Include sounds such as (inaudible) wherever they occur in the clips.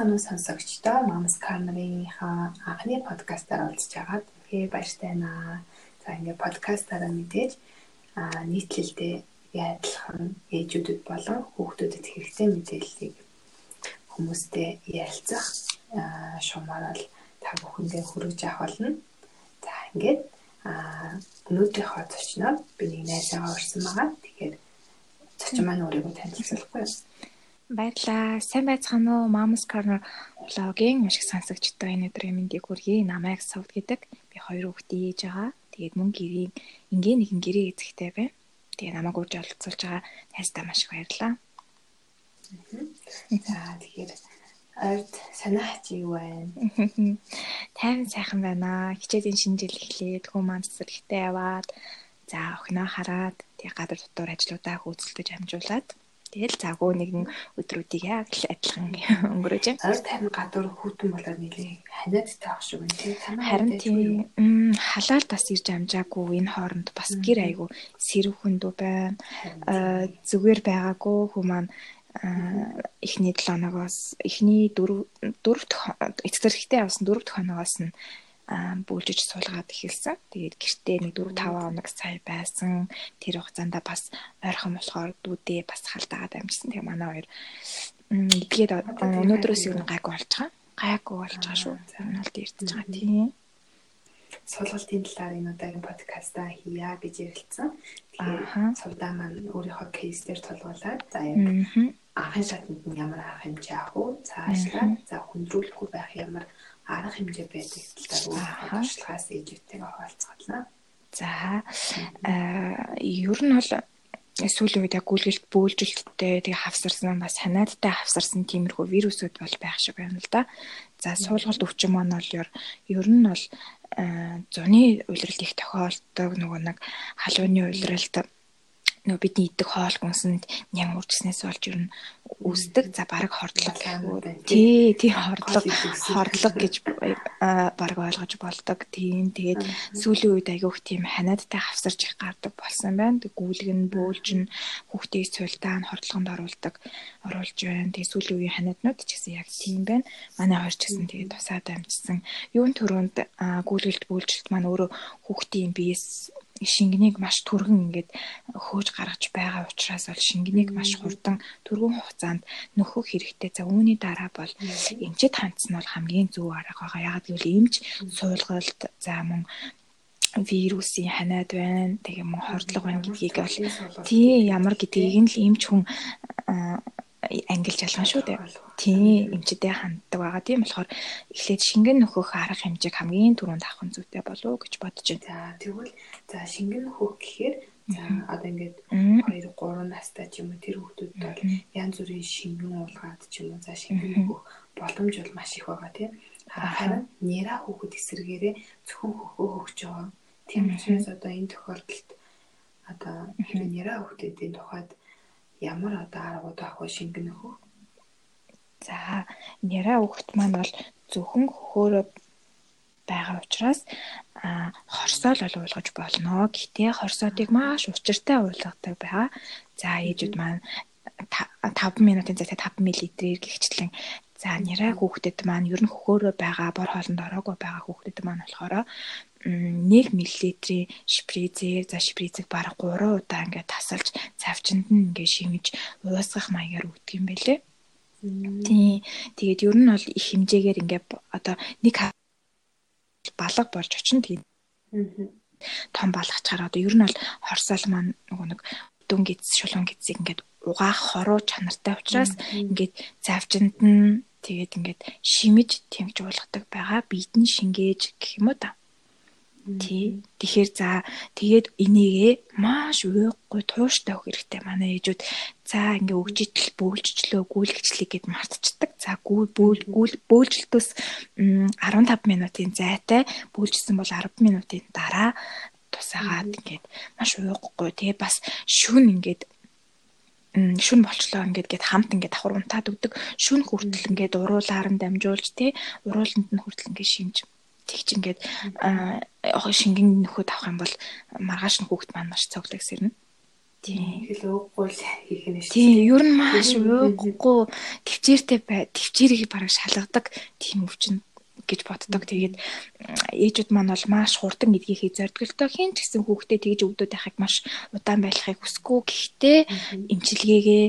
байцгаана уу сонсогчдоо Мамс Карнерийнхаа анхны подкастаар уулзж байгаад тэгэхээр баяртай байна. За ингээд подкастаараа мэдээж нийтлэлдээ яадлахын ээжүүдэд болон хүүхдүүдэд хэрэгтэй мэдээллийг хүмүүстэй ярилцах шуумаар бол та бүхэндээ хүргэж авах болно. За ингээд өнөөдрийнхөө зочноор би нэг найзаагаа урьсан байгаа. Тэгэхээр зочин маань өөрийгөө танилцуулахгүй юу? Баярлаа. Сайн байцгаана уу? Mamas Corner блогийн маш их сонсогчтой энэ өдрийн мэндийг хүргэе. Намайг Савд гэдэг. Би хоёр хүүхдийн ээж байгаа. Тэгээд мөн гэрийн ингээ нэгэн гэрээ эзэгтэй байна. Тэгээд намайг үрж олцуулж байгаа тайстаа маш их баярлаа. За тэгэхээр ард санаа чи юу байна? (laughs) Тайван сайхан байна. Хичээлийн шинэ жил эхлээд хүмүүс зэрэгтэй яваад за охиноо хараад тэгээд гадар дотор ажлуудаа хөөцөлдөж амжуулаад Тэгэл загуу нэгэн өдрүүдийг яг л адилхан өнгөрөөж байна. Ойр тань гадуур хүүтэн болоод нэлээ ханиад таах шиг байна тийм. Харин тийм халаал бас ирж амжаагүй энэ хооронд бас гэр айгу сэрүүхэндүү байна. Зүгээр байгаагүй хүмүүс эхний 7 хоногоос эхний 4 4 эцэг зэрэгтэй явсан 4 хоногоос нь бүүлжиж суулгаад эхэлсэн. Тэгээд гэртээ нэг 4 5 хоног сая байсан. Тэр хугацаанд бас ойрхон болохоор дүүдээ бас халдаагаад амжсан. Тэгээ манай хоёр эдгээд өнөөдрөөс юу гайгүй болж байгаа. Гайгүй болж байгаа шүү. Энэ бол дэрдэж байгаа тийм. Суулгалтын талаар энэ удаагийн подкастаа хийя гэж ярилцсан. Тэгэхээр сувдаа маань өөрийнхөө кейс дээр тулгуулад за яг анхын шатнд нь ямар арга хэмжээ авах уу? Цаашлаад за хүндрүүлэхгүй байх ямар арга хэмжээ байдаг талаар өөрийнхөө туршлагаас ээжүүдтэйгээ хуваалцгаална. За ер нь бол сүүлийн үед яг гүйлгэлт бөөлжилттэй тэгээ хавсарсан бас ханиадтай хавсарсан тиймэрхүү вирусууд бол байх шиг байна л да. За суулгалт өвчин маань бол ер нь бол зуны улиралд их тохиолдог нөгөө нэг халууны улиралд нөө бидний иддэг хоол хүнсэнд нян урчснээс болж ер нь үүсдэг. За бараг хордлого гэхүү. Тий, тий хордлого хордлого гэж бараг ойлгож болдог. Тийм тэгээд сүүлийн үед айгүйх тийм ханиадтай хавсарч их гардаг болсон байна. Тэг гүйлгэн бөөлжин хүүхдийн цултаан хордлогонд оруулдаг оруулж байна. Тэгээ сүүлийн үеийн ханиаднууд ч гэсэн яг тийм байна. Манай хоёр ч гэсэн тэгээд тусаад амжсан. Юун төрөнд гүйлгэлт бөөлжилт маань өөрөө хүүхдийн биес шингэнийг маш түргэн ингээд хөөж гаргаж байгаа учраас бол шингэнийг маш хурдан түргэн хугацаанд нөхөх хэрэгтэй. За үүний дараа бол эмчэд хандсан бол хамгийн зөв арга байгаа. Яг гэвэл эмч суулгалт за мөн вирусын ханиад байна. Тэгээ мөн хордлого байна гэдгийг бол тий ямар гэдгийг нь л эмч хүн ангилж ялгана шүү дээ. Тийм эмчтэй ханддаг байгаа. Тийм болохоор эхлээд шингэн нөхөх арга хэмжээг хамгийн түрүүнд авах нь зүйтэй болов уу гэж бодож байна. Тэгвэл за шингэн нөхөх гэхээр за одоо ингээд 2 3 настай ч юм уу тэр хүүхдүүд бол янз бүрийн шингэн уулгаад ч юм уу за шингэн нөхөх боломж бол маш их байгаа тийм. Харин нера хүүхэд эсрэгээрээ зөвхөн хөхөө хөгж байгаа. Тийм учраас одоо энэ тохиолдолд одоо нера хүүхдүүдийн тухайд ямар одоо аргууд авах вэ шингэнэх үү? За няраа хүүхэд маань бол зөвхөн хөхөөрөө байгаа учраас а хорсоо л уулгаж болно. Гэтэ хорсоодыг маш учиртай уулгадаг байгаа. За ээжүүд маань 5 минутын зайтай 5 мл-ээр гихчлэн за няраа хүүхдэд маань ер нь хөхөөрөө байгаа бор хоолнд ороогүй байгаа хүүхдэд маань болохоор 1 мл-ийн шприцээр за шприцийг бараг 3 удаа ингээд тасалж цавчинд нь ингээд шимэж уусгах маягаар өгдөг юм байлээ. Тийм. Тэгээд ер нь бол их хэмжээгээр ингээд одоо нэг балга болж очин тийм. Том балгачаар одоо ер нь бол хорсол маань нөгөө нэг дүн гиз шулуун гизийг ингээд угаах хоруу чанартай учраас ингээд завжинд нь тэгээд ингээд шимэж тэмж уулгадаг байгаа нь шингээж гэх юм уу та. Тий. Тэгэхээр за тэгээд энийгээ маш уйггүй тууштай өгөх хэрэгтэй манай ээжүүд. За ингээ өгжитл бөөлжчлөө гүйлгчлээ гэд мартчихдаг. За гүүл бөөл бөөлжилтөөс 15 минутын зайтай бөөлжсөн бол 10 минутын дараа тусаагаад ингээд маш уйггүй. Тэгээ бас шүн ингээд шүн болчлоо ингээд гээд хамт ингээд давхар унтаад өгдөг. Шүн хүртэл ингээд уруулаар нь дамжуулж тий урууланд нь хүртэл ингээд шимж тэгч ингээд шингэн нөхөд авах юм бол маргааш нь хүүхэд маань маш цоглог сэрнэ. Тийм. Хэл уухгүй л хийх нь шүү. Тийм, ер нь маш уухгүй төвчээртэй бай, төвчээрийг бараг шалгадаг тийм өвчин гэж боддог. Тэгээд ээжүүд маань бол маш хурдан эдгийхийг зорддог хин ч гэсэн хүүхдээ тэгж өвдөд байхыг маш удаан байлгахыг хүсэхгүй. Гэхдээ эмчилгээгээ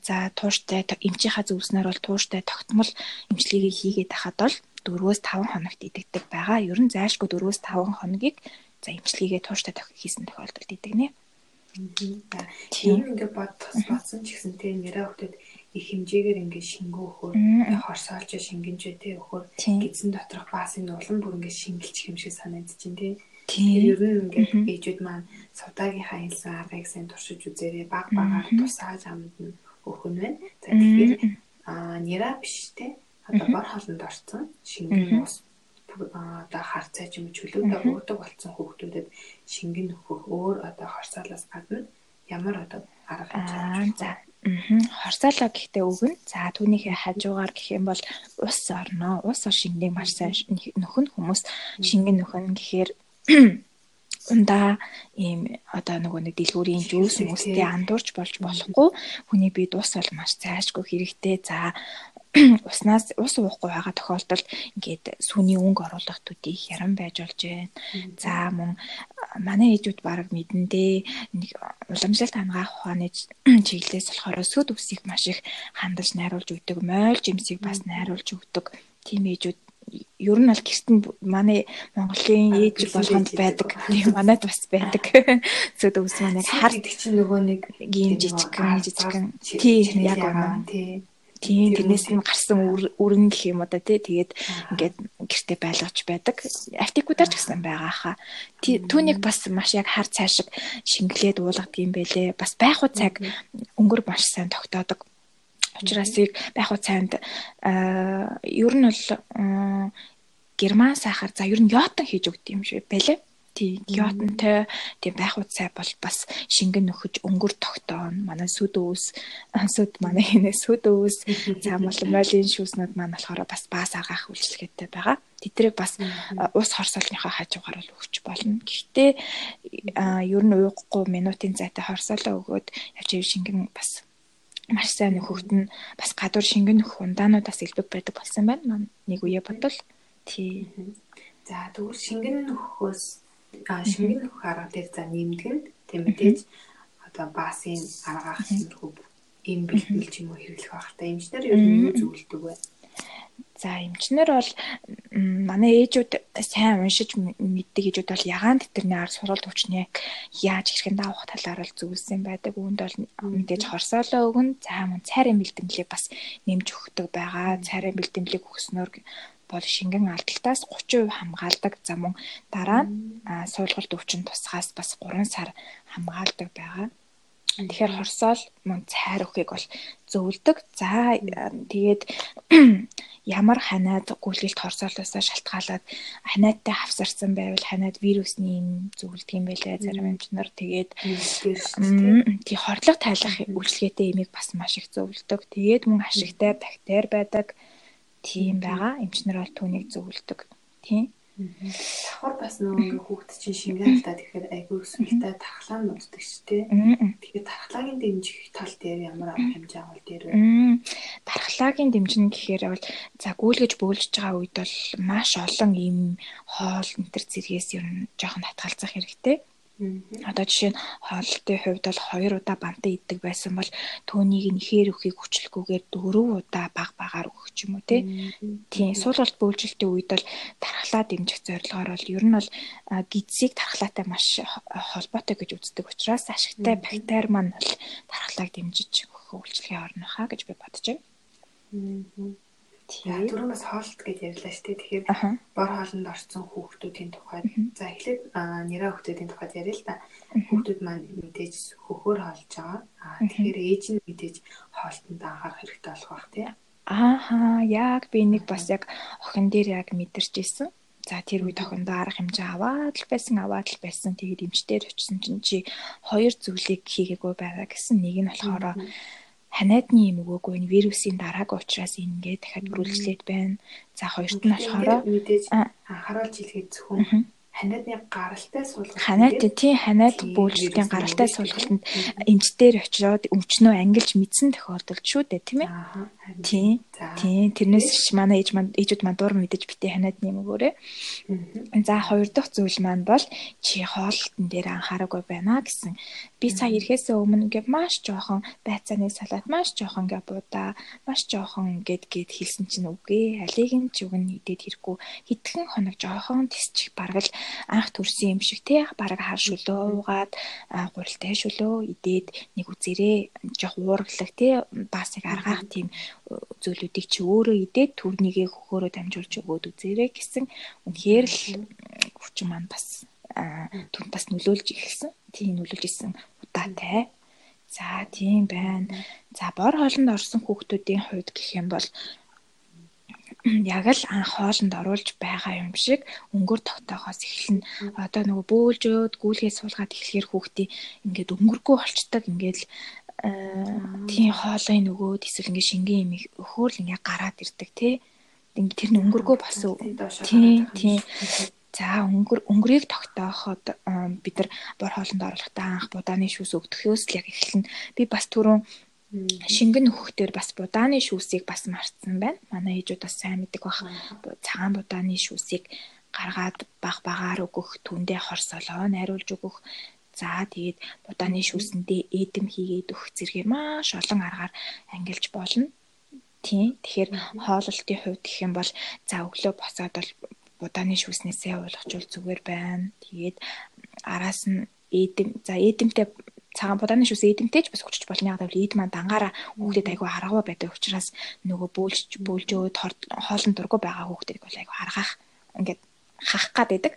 за тууштай эмчийнхаа зөвлснөр бол тууштай тогтмол эмчилгээгээ хийгээд байхад бол 4-өөс 5 хоногт идэгдэг байгаа. Ер нь зайлшгүй 4-өөс 5 хоногийг за эмчилгээгээ тууштай хийсэн тохиолдолд идэгнэ. Тийм ингээд бодсон ч гэсэн тийм нэрэ хөлтөд их хэмжээгээр ингээд шингөө өгөхөөр хорсоолж шингэнж тий. өгөхөөр гидсэн доторх баас энэ улам бүр ингээд шингэлчих юм шиг санагдаж байна тий. Тэгэхээр ер нь ингээд ээжүүд маань сувдаагийнхаа хэлсэн аргыг сайн туршиж үзээрэй баг багаар тусааж амд нь өгөх нь байна. За тэгэхээр аа нэрэ биш тий. Одоо бор хоолнд орсон шингэн ус одоо хар цай ч юм уу чөлөөтэй уудаг болсон хүүхдүүдэд шингэн нөхөх өөр одоо хорсоолоос гадна ямар одоо арга хэмжээ за хорсоолоо гэхдээ өгнө. За түүнийхээ хажуугаар гэх юм бол ус орно. Ус шингэнийг маш сайн нөхөн хүмүүс шингэн нөхөн гэхээр (clears throat) ундаа ийм одоо нөгөө нэг дэлгүүрийн жүүс хүмүүстэй андуурч болж болохгүй. Хүний бид ус бол маш цаашгүй хэрэгтэй. За уснаас ус уухгүй байгаа тохиолдолд ингээд сүний өнгө оруулах төдий хяран байж болж байна. За мөн манай ээжүүд баг мэдэндээ нэг уламжлалт хангаах ухааны (clears throat) чиглэлээс болохоор сүд үсийг маш их хандаж найруулж өгдөг, мойл жимсийг бас найруулж өгдөг. Тийм ээжүүд ер нь бол гэртэн манай Монголын ээж болгонд байдаг. Тийм манайд бас байдаг. (laughs) Сүд үс маань яг хард чинь нөгөө нэг ийм жижигхэн жижигхэн тийм яг үнэ. Тийм Тийм тэрнээс нь гарсан өрн гэх юм одоо тий тэгээд ингээд гэрте байлгаж байдаг. Артикуудаар ч гэсэн байгаа хаа. Түүнийг бас маш яг хар цаашиг шингэлээд уулгадаг юм бэлээ. Бас байх уу цаг өнгөр маш сайн тогтоодог. Учираас байх уу цайнд аа ер нь бол герман сахар за ер нь йотон хийж өгд юм шиг байлээ. Тийм йотонтой тийм байх үсай бол бас шингэн нөхөж өнгөр тогтооно. Манай сүд өөс сүд манай хинэ сүд өөс (laughs) заамал молийн шүүснүүд маань болохоор бас баас аргах үйлчлэгээтэй байгаа. Тэдрийг бас ус хорсоолныхаа хажуугаар л өгч болно. Гэхдээ ер нь уухгүй минутын зайтай хорсоолоо өгөөд явж ив шингэн бас маш сайн нөхөхт нь бас гадуур шингэн нөхөх ундаануудаас илбэг байдаг болсон байна. Нэг үе бодвол тий. За тэгвэл шингэн нөхөхөөс шингэн нөхөх арга дээр за тийм мэдээж одоо баасын аргаах юмрхүү ийм бэлтгэл юм уу хэрэглэх байх та. Эмчнэр ер нь юу зөвлөдөг вэ? За эмчнэр бол манай ээжүүд сайн уншиж мэддэг ээжүүд бол ягаан тэтерний ар суралт өвчнээ яаж хэрхэн давах талаар л зөвлөсөн байдаг. Үүнд бол мэдээж хорсоолоо өгнө. За мөн цайрын бэлтгэлийг бас нэмж өгдөг байгаа. Цайрын бэлтгэлийг өгснөөр бол шингэн алдалтаас 30% хамгаалдаг за мөн дараа суулгалт өвчин тусгаас бас 3 сар хамгаалдаг байгаа. Тэгэхээр хорсоол мөн цайр өхийг бол зөвлөдөг. За тэгээд (clears throat) ямар ханаад гүйлгэлт хорсоолоосоо шалтгаалаад ханиадтай хавсарсан байвал ханиад вирусны юм зөвлөдөг юм байлаа зарим эмчнэр тэгээд тий хорлог тайлах үйлчлэгээтэй имийг бас маш их зөвлөдөг. Тэгээд мөн ашигтай бактери байдаг тийм байгаа. Эмчнэр бол түүнийг зөвлөдөг. Тийм. Давхар бас нөгөө хүүхд чинь шингэн алдаад ирэхээр айгүй өсвөлтэй тархлаа нь уддаг ч тийм. Тэгэхээр тархлагын дэмжих тал дээр ямар арга хэмжээ авал дээр вэ? Тархлагын дэмжин гэхээр бол за гүйлгэж бөөлж байгаа үед бол маш олон ийм хоол энтер зэргээс ер нь жоохон хатгалзах хэрэгтэй. Одоо жишээ нь хооллолтын хувьд бол 2 удаа бантан иддэг байсан бол түүнийг нэхэр өхийг хүчлэхгүйгээр 4 удаа баг багаар өгөх юм уу тийм суулгалт бөөлжилтийн үед бол тархлаа дэмжих зорилгоор бол ер нь бол гидсийг тархлаатай маш холбоотой гэж үздэг учраас ашигтай бактери маань бол тархлааг дэмжиж өгөх үйлчлэгээ орно хаа гэж би бодож байна. Тийм. Бас хоолт гэж ярьлаа шүү дээ. Тэгэхээр бор хоолнд орсон хүүхдүүдийн тухайд за эхлээд нэраа хүүхдүүдийн тухайд яриа л да. Хүүхдүүд маань мэдээж хөхөр хоолж байгаа. Аа тэгэхээр ээж нь мэдээж хоолтонд анхаарах хэрэгтэй болох бах тий. Ааха яг би нэг бас яг охин дээр яг мэдэрч ирсэн. За тэр үед охиндоо арга хэмжээ аваад л байсан аваад л байсан. Тэгээд эмчтэр очсон чинь чи хоёр зүйлийг хийгээгүй байгаа гэсэн. Нэг нь болохоор ханиадны юм өгөөгүй энэ вирусын дарааг учраас ингээд дахиад бүрүүлжлээд байна. За хоёрт нь болохоор мэдээж анхааруулж хэлгээд зөвхөн ханиадны гаралтай суулгалт ханиад тийм ханиад бөөлжлийн гаралтай суулгалтанд эмчтэр очиод өвчнөө ангилж мэдсэн тохиолдолд шүү дээ тийм ээ тийм тийм тэрнээс манай ээж маань ээжүүд маань дуур мэдэж битээ ханиадны юм өгөөрэй за хоёр дахь зүйл маань бол чи хоолтон дээр анхаараагүй байна гэсэн. Би сая ирэхээс өмнө ингээ маш жоохон байцааны салат маш жоохон ингээ буудаа маш жоохон ингээд гээд хэлсэн чинь үгүй алиг нь ч үгэн идээд хэрэггүй хитгэн хоног жоохон тисчих бараг л анх төрсэн юм шиг те бараг хар шүлөө уугаад гурилтай шүлөө идээд нэг үзэрээ жоох уурглах те басыг аргаах тийм зүйлүүдийг чи өөрөө идээд төрнийгээ хөхөөрөө дамжуулж өгөөд үзэрээ гэсэн үнэхээр л хүчин маань бас түн бас нөлөөлж ирсэн. Тийм нөлөөлж исэн удаатай. За тийм байна. За бор хоолнд орсон хүүхдүүдийн хувьд гэх юм бол яг л анх хоолнд оруулж байгаа юм шиг өнгөр тогтоохоос эхэлнэ. Одоо нөгөө бөөлжөөд гүйлгээ суулгаад эхлэхэр хүүхдийн ингээд өнгөргүй болчдаг ингээд тийм хоолой нөгөөд эсвэл ингээд шингэн юм өхөөр л ингээд гараад ирдэг тий. Ингээд тэр нь өнгөргүй болсон. Тийм тийм. За өнгөр өнгөрийг тогтооход бид нар бор хоолнд оруулахдаа анх будааны шүүс өгдөхөөс л яг эхэлнэ. Би бас түрүүн шингэн нөхөхтөр бас будааны шүүсийг бас марцсан байна. Манай ээжүүд бас сайн мэддэг бах. Цагаан будааны шүүсийг гаргаад баг багаар өгөх, түндээ хорсолоо найруулж өгөх. За тэгээд будааны шүүсэндээ эдэм хийгээд өгөх зэргээр маш олон аргаар ангилж болно. Тийм. Тэгэхээр хооллолтын хувьд гэх юм бол за өглөө босоод бол будааны шүүснээсээ ойлгочвол зүгээр байна. Тэгээд араас нь эдэм за эдэмтэй цагаан будааны шүүс эдэмтэй ч бас хүчиж болно. Яг л эд маань дангаараа хүүхдэд айгүй харгав байдаг учраас нөгөө бөөлж бөөлжөөд хоолн дургу байгаа хүүхдэд бол айгүй харгах ингээд хах гад байдаг.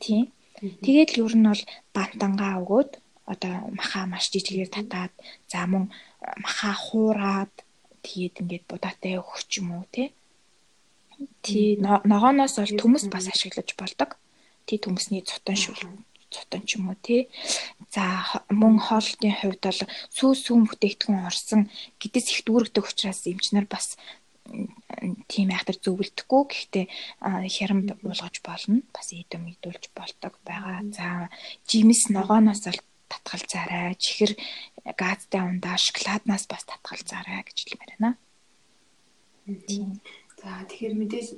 Тийм. Тэгээд л ер нь бол бантангаа өгөөд одоо маха маш жижигээр татаад за мөн маха хуураад тэгээд ингээд будаатай өгч юм уу те Тий ногооноос бол төмөс бас ашиглаж болдог. Тий төмөсний цутан шүл цутан ч юм уу тий. За мөн хоолтын хувьд бол сүү сүүн бүтээгдэхүүн орсон гэдэс их дүүрэгдэг учраас эмчнэр бас тийм айхтар зөвлөдөггүй гэхдээ хярам буулгаж болно. Бас идэм идүүлж болдог байгаа. За жимс ногооноос бол татгалзаарай. Чихэр газтай ундаа шоколаднаас бас татгалзаарай гэж хэлмээр байна. Тийм. За тэгэхээр мэдээж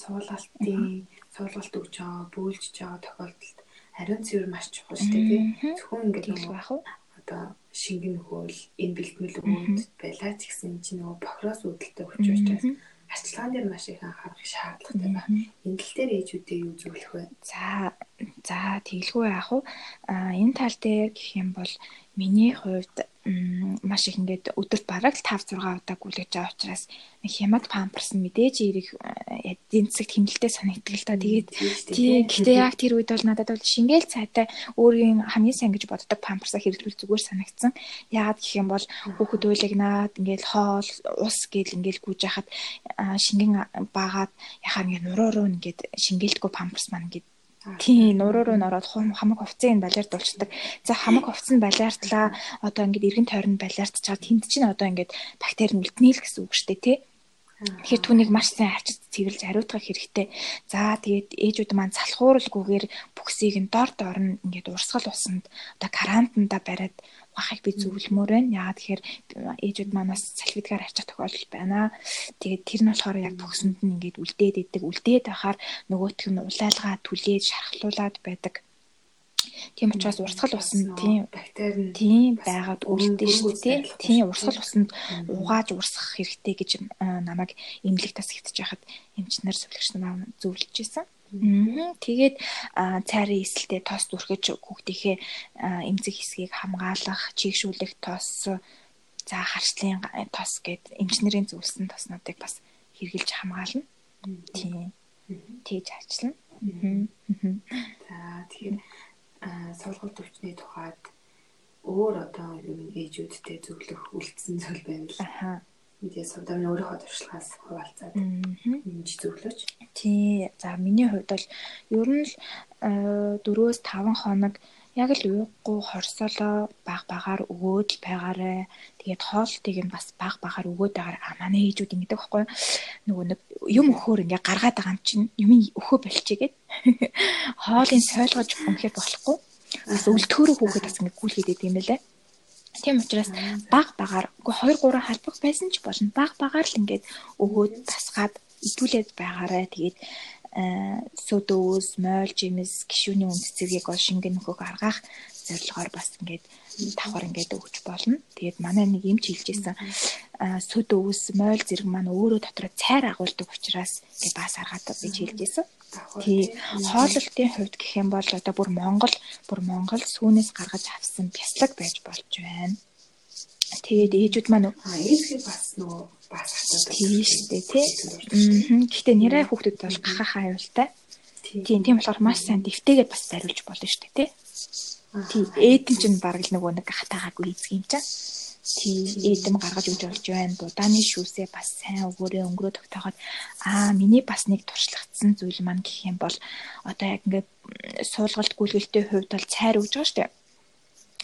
суулгалтын суулгалт өгч байгаа, бөөлж байгаа тохиолдолд ариун цэвэр маш чухал шүү дээ. Зөвхөн ингээд нэг байх уу? Одоо шингэн нөхөөл энэ бэлтгэл өгөөд байлаа ч гэсэн чинь нөгөө бохроос үүдэлтэй өгч учраас арчилгаан дээр маш их анхаарах шаардлагатай байна. Энэ тал дээр ээжүүдээ юу зөвлөх вэ? За за тэглгүй яах вэ? Энэ тал дээр гэх юм бол миний хувьд маш их ингээд өдөрт бараг л 5 6 удаа гүйлгэж байгаа учраас нэг хямд памперс нь мэдээж ирэх эдийн засагт хэмнэлтэд санагддаг л та. Тэгээд тий гэхдээ яг тэр үед бол надад бол шингээл цайтай өөрийн хамгийн сайн гэж боддог памперсаа хэрэглүүл зүгээр санагдсан. Яагаад гэх юм бол хүүхэд уйлгнаад ингээд хоол ус гэл ингээд гүйж хахад шингэн баагаад яхаа ингээд нуруу руу ингээд шингээлтгүй памперс маань ингээд Тийм нуруу руу нороод хамаг хувцсыг балиард болчдаг. За хамаг хувцс нь балиартлаа одоо ингээд эргэн тойронд балиартчаад тэнд чинь одоо ингээд бактери үлднэ л гэсэн үг шүү дээ тий. Тэгэхээр түүнийг маш сайн авчиж цэвэрлж хариуцах хэрэгтэй. За тэгээд ээжүүд маань залхууралгүйгээр бүксийг нь дор дор нь ингээд урсгал усанд одоо карантанда бариад ухахыг би зөвлөмөр байна. Яагаад тэгэхээр ээжүүд манаас салфидгаар авчих тохиолдол байна. Тэгээд тэр нь болохоор яг төгсөнд нь ингээд үлдээд идэг. Үлдээд байхаар нөгөөх нь улайлгаа түлээд шархлуулад байдаг. Тийм учраас урсгал усанд тийм бактери тийм байгаад үлдэн шүү дээ. Тийм урсгал усанд угааж урсгах хэрэгтэй гэж намайг эмнэлэг тас хэвтэж байхад эмчнэр зөвлөгч нар зөвлөж исэн. Тэгээд цайрын эсэлтэй тоос дүрхэж хүүхдийнхээ эмзэг хэсгийг хамгаалах, чийгшүүлэх тоос за харшлын тоос гэд эмчнэрийн зөвлөсөн тоснуудыг бас хэрглэж хамгаална. Тийм. Тэгж ажиллана. За тэгэхээр сургууль төвчний тухайд өөр одоо юм ээжүүдтэй зөвлөх үлдсэн зүйл байвал. Ахаа мэдээ сувдаа өөрийнхөө туршлагаас хуваалцаад нэмж зөвлөж. Тий. За миний хувьд бол ер нь л 4-5 хоног яг л ууггүй хорсолоо баг багаар өгөөд л байгаарэ. Тэгээд хоолтыг нь бас баг багаар өгөөд байгаарэ. А манай ээжүүд ингэдэг байхгүй нөгөө нэг юм өхөөр ингээ гаргаад байгаа юм чинь юм өхөө болчихгээд (laughs) хоолыг сойлгож өмхөд болохгүй. Бас өлтгөөрөө хүүхэд бас ингээ гүйлгээд идэм байлаа. Тийм учраас баг багаар үгүй 2 3 халбах байсан ч болно. Баг багаар л ингээд өгөөд тасгаад итүүлээд байгаарэ. Тэгээд сүдөөс, мойл, жимс, гişүүний үн цэцэгийг бол шингэн нөхөг аргаах зорилгоор бас ингээд давхар ингээд өгч болно. Тэгээд манай нэг юм ч хэлжсэн сүдөөс, мойл зэрэг маань өөрөө дотроо цайр агуулдаг учраас ингээд бас аргаатай гэж хэлжсэн. Тий. Хооллолтын хувьд гэх юм бол одоо бүр Монгол, бүр Монгол сүүнээс гаргаж авсан бяцлаг байж болж байна. Тэгээд ээжүүд маань ээжгээ бас нөгөө бас хатаад тийм шүү дээ тий. Гэхдээ нэрээ хүүхдүүд бол гахахаа аюултай. Тийм тийм болохоор маш сайн дэвтэйгээд бас зариулж болно шүү дээ тий. Тийм ээдэн чинь бараг нөгөө нэг хатаагаагүй эзэг юм чаа. Тийм ээдэм гаргаж өгч болж байна. Будааны шүүсээ бас сайн өгөөрөө өнгөрөө тогтооход аа миний бас нэг туршлагдсан зүйл маань гэх юм бол одоо яг ингээд суулгалт гүйлгэлтийн хувьд бол цайр өгж байгаа шүү дээ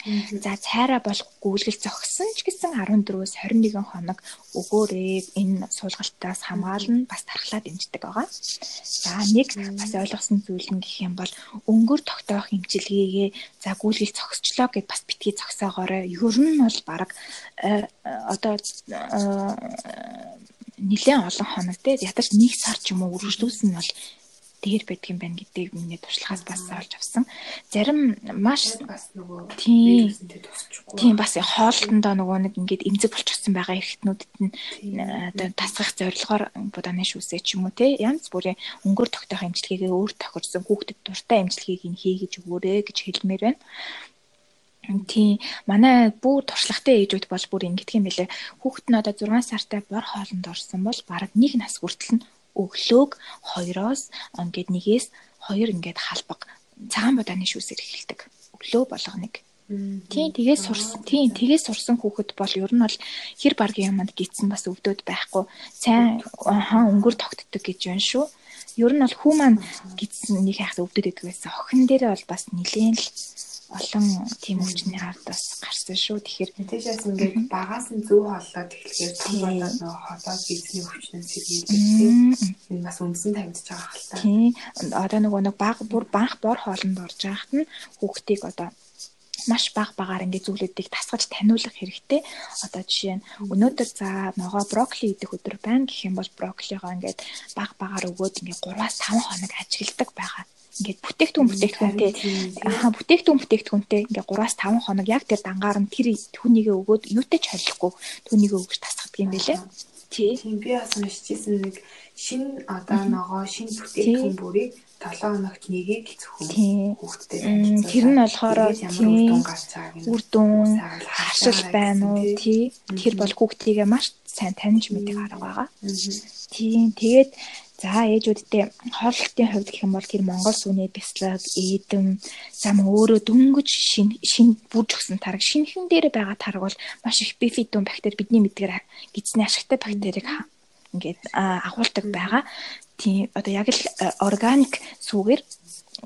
За цайраа болох гүйлгэл зогссон ч гэсэн 14-өөс 21 хоног өгөөрэй. Энэ суулгалтаас хамгаална бас тархлаа дэмждэг байгаа. За нэг бас ойлгосон зүйл нь гэх юм бол өнгөр тогтоох эмчилгээгээ за гүйлгэл зогсчлоо гэд бас битгий зогсоогоорой. Ер нь бол баг э, одоо э, нэлээд олон хоног те ядаж нэг сар ч юм уу үргэлжлүүлсэн нь бол дээр байдаг юм байна гэдгийг миний туршлагаас бас олж авсан. Зарим маш бас нөгөө тийм тийм бас хоолтондоо нөгөө нэг ингээд эмзэг болчихсон байгаа эрхтнүүдэд нь одоо тасгах зорилгоор будааны шүүсээ ч юм уу те янз бүрийн өнгөр тогтоох эмчилгээгээ өөр тохирсон хүүхдэд дуртай эмчилгээг нь хийгэж өгөөрэй гэж хэлмээр байна. Тийм манай бүр туршлагатай ээжүүд бол бүр ингэдэг юм билэ. Хүүхэд нь одоо 6 сартай бор хоолнд орсон бол бараг нэг нас хүртэл нь өглөөг 2-оос ингээд нэгээс 2 ингээд халбаг цагаан будааны шүүсээр эхэлдэг. Өглөө болгоныг. Тийм тэгээс сурсан. Тийм тэгээс сурсан хүүхэд бол ер нь бол хэр баргийн юмд гиссэн бас өвдөд байхгүй. Сайн хаа өнгөр тогтдог гэж байна шүү. Ер нь бол хүү маань гиссэн нэг хайхад өвдөд идэг байсан. Охин дээрээ бол бас нилээн л олон тийм өвчний хавд бас гарсан шүү. Тэгэхээр мэдээжээс ингээд багаас нь зөв хооллоод эхлэхээр том болоод нөгөө холоо эзний өвчнөөс сэргийлдэг тийм. Энэ бас үндсэн тавьдж байгаа хэл та. Тийм. Одоо нөгөө нэг баг бүр банх бор хоолнд орж байхад нь хүүхдийг одоо маш баг багаар ингээд зүйлүүдийг тасгаж таниулах хэрэгтэй. Одоо жишээ нь өнөөдөр за ногоо брокколи идэх өдөр байна гэх юм бол брокколигоо ингээд баг багаар өгөөд ингээд 3-5 хоног ажигладаг байгаа ингээд бүтээгдэхүүн бүтээгдэхүүнтэй аа бүтээгдэхүүн бүтээгдэхүүнтэй ингээд 3-5 хоног яг тэр дангаар нь тэр түүнийгээ өгөөд юутай ч холихгүй түүнийгээ өгч тасгадаг юм байлээ. Тий. Тийм би бас уншижсэн нэг шин одоо ногоо шин бүтээгдэхүүн бүрийг 7 хоногт нэгийг зөвхөн хүүхдтэй байна. Тэр нь болохоор тийм үр дүн хашил байна уу тий. Тэр бол хүүхдийгээ маш сайн таньж мэдэх арга байгаа. Тийм тэгээд За ээжүүдтэй хооллолтын хувьд гэх юм бол тэр Монгол сүний бяцлаг, эдэм, зам өөрөө дөнгөж шин шин бүрж өгсөн тараг шинхэн дээр байгаа тараг бол маш их бифидум бактери бидний мэдгээр гидсний ашигтай bakterийг ингээд агуулдаг байгаа. Тийм одоо яг л органик сүүгээр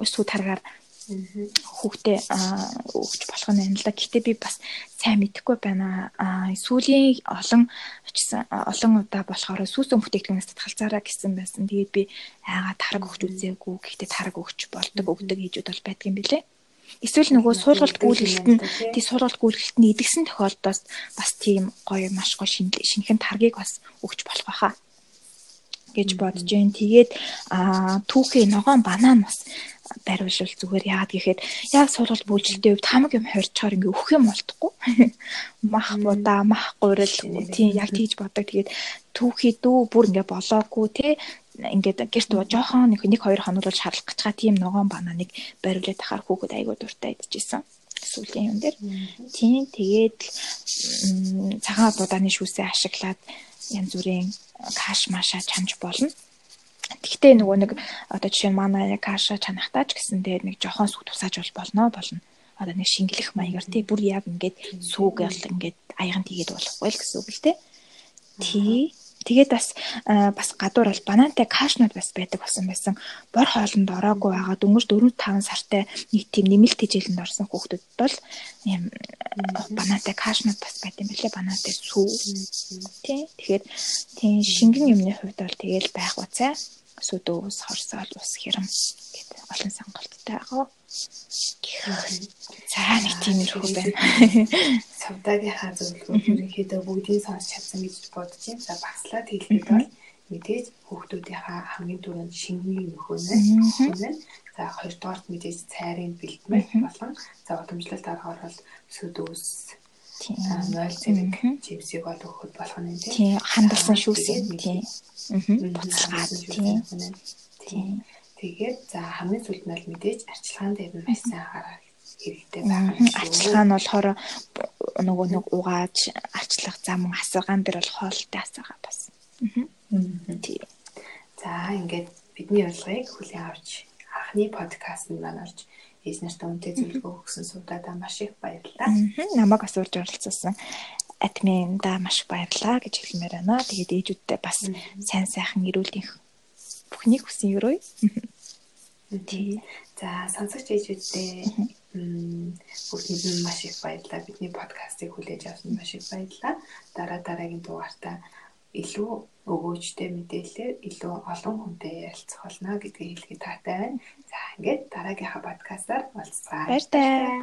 сүү таргаар хүүхдээ өгч болох нь да. Гэтэ би бас сайн мэдэхгүй байна. Сүүлийн олон очсон олон удаа болохоор сүүсэн бүтээгдэхүүнээс татгалзаараа гэсэн байсан. Тэгээд би айгаа тараг өгч үзээгүй. Гэхдээ тараг өгч болдог өгдөг хийжүүд бол байдаг юм билэ. Эсвэл нөгөө суулгалт гүйлгэлт нь тий суулгалт гүйлгэлт нь идэгсэн тохиолдолд бас тийм гоё маш гоё шинхэн таргийг бас өгч болох байхаа гэж бодож जैन. Тэгээд аа түүхий ногоон банан бас бариулвал зүгээр яагаад гэхээр яг сургалт бүлжилтийн үед хамаг юм хорьчоор ингээ өөх юм болтохгүй. (laughs) Мах будаа, мах гурил тийм яг тийж бодог. Тэгээд түүхий дүү бүр ингээ болоогүй те ингээд гэрт жоохон нэг 2 хоног бол шарлах гэж байгаа тийм ногоон бананыг бариулаад тахаар хүүхэд айгуу дуртай идчихсэн сүүлийн юм дээр. Тийм тэгээд цагаан будааны шүүсээ ашиглаад янз бүрийн каш маша чамж болно. Гэхдээ нөгөө нэг одоо жишээ нь манай каша чанахтаа ч гэсэн тэгээд нэг жохон сүг тусааж бол болно болно. Одоо нэг шингэлэх маягаар тий бүр яг ингээд сүүг бол ингээд аяган тийгээд болохгүй л гэсэн үг л тий. Тий. Тэгээд бас бас гадуур бол банантай кашнууд бас байдаг болсон байсан. Бор хоолнд ороогүй байгаа дөнгөж 4 5 сартай нэг тийм нэмэлт хичээлэнд орсон хүүхдүүд бол ийм банантай кашнууд бас байт юм билээ. Банантай сүү. Тий. Тэгэхээр тийм шингэн юмны хувьд бол тэгэл байх уцаа сүдөөс хорсоол ус хэрэм гэдэг олон сонголттой байгаа. За нэг тиймэрхүү байна. (laughs) Савдагийнхаа зөвлөгөөр ерөнхийдөө бүгдийг сонсч чадсан гэж бодож байна. За багслаад хэлбэл бол мэдээж хүүхдүүдийнхаа хамгийн түрүүнд шингийн нөхөнө. Нөхөнө. За хоёрдугаар мэдээж цайрын бэлтгэл болон за удамжлалт аргаар бол сүдөөс тийм. 0 зэрэг чипсийг бол өгөхөд болох нь тийм. Хандсан шүүсэн тийм. буцалгаад. Тийм. Тийм Тэгээд за хамгийн сүүлд нь л мэдээж арчилгаан дээр нь маш сайн харах хэрэгтэй байна. Арчилгаа нь болохоор нөгөө нэг угааж арчлах зам асаргаан дээр бол хоолтой асаргаа бас. Тий. За ингээд бидний урилгыг хүлээн авч анхны подкаст нь маань орж нартай үнтэй зөвлөгөө өгсөн суудаадаа маш их баярлалаа. Намайг асуулж оролцуулсан админда маш баярлалаа гэж хэлмээр байна. Тэгээд ээжүүдтэй бас сайн сайхан эрүүлэх бүхнийг хүсэн өрөө. Тий. За сонсогч ээжүүдтэй бүгд нь маш их баярлалаа. Бидний подкастыг хүлээж авсан маш их баярлалаа. Дараа дараагийн дугаартаа илүү өгөөжтэй мэдээлэлээр илүү олон хүнтэй ярилцах болно гэдгийг хэлэхэд таатай байна. За ингээд дараагийнхаа подкастаар уулзцгаая. Баяр таа.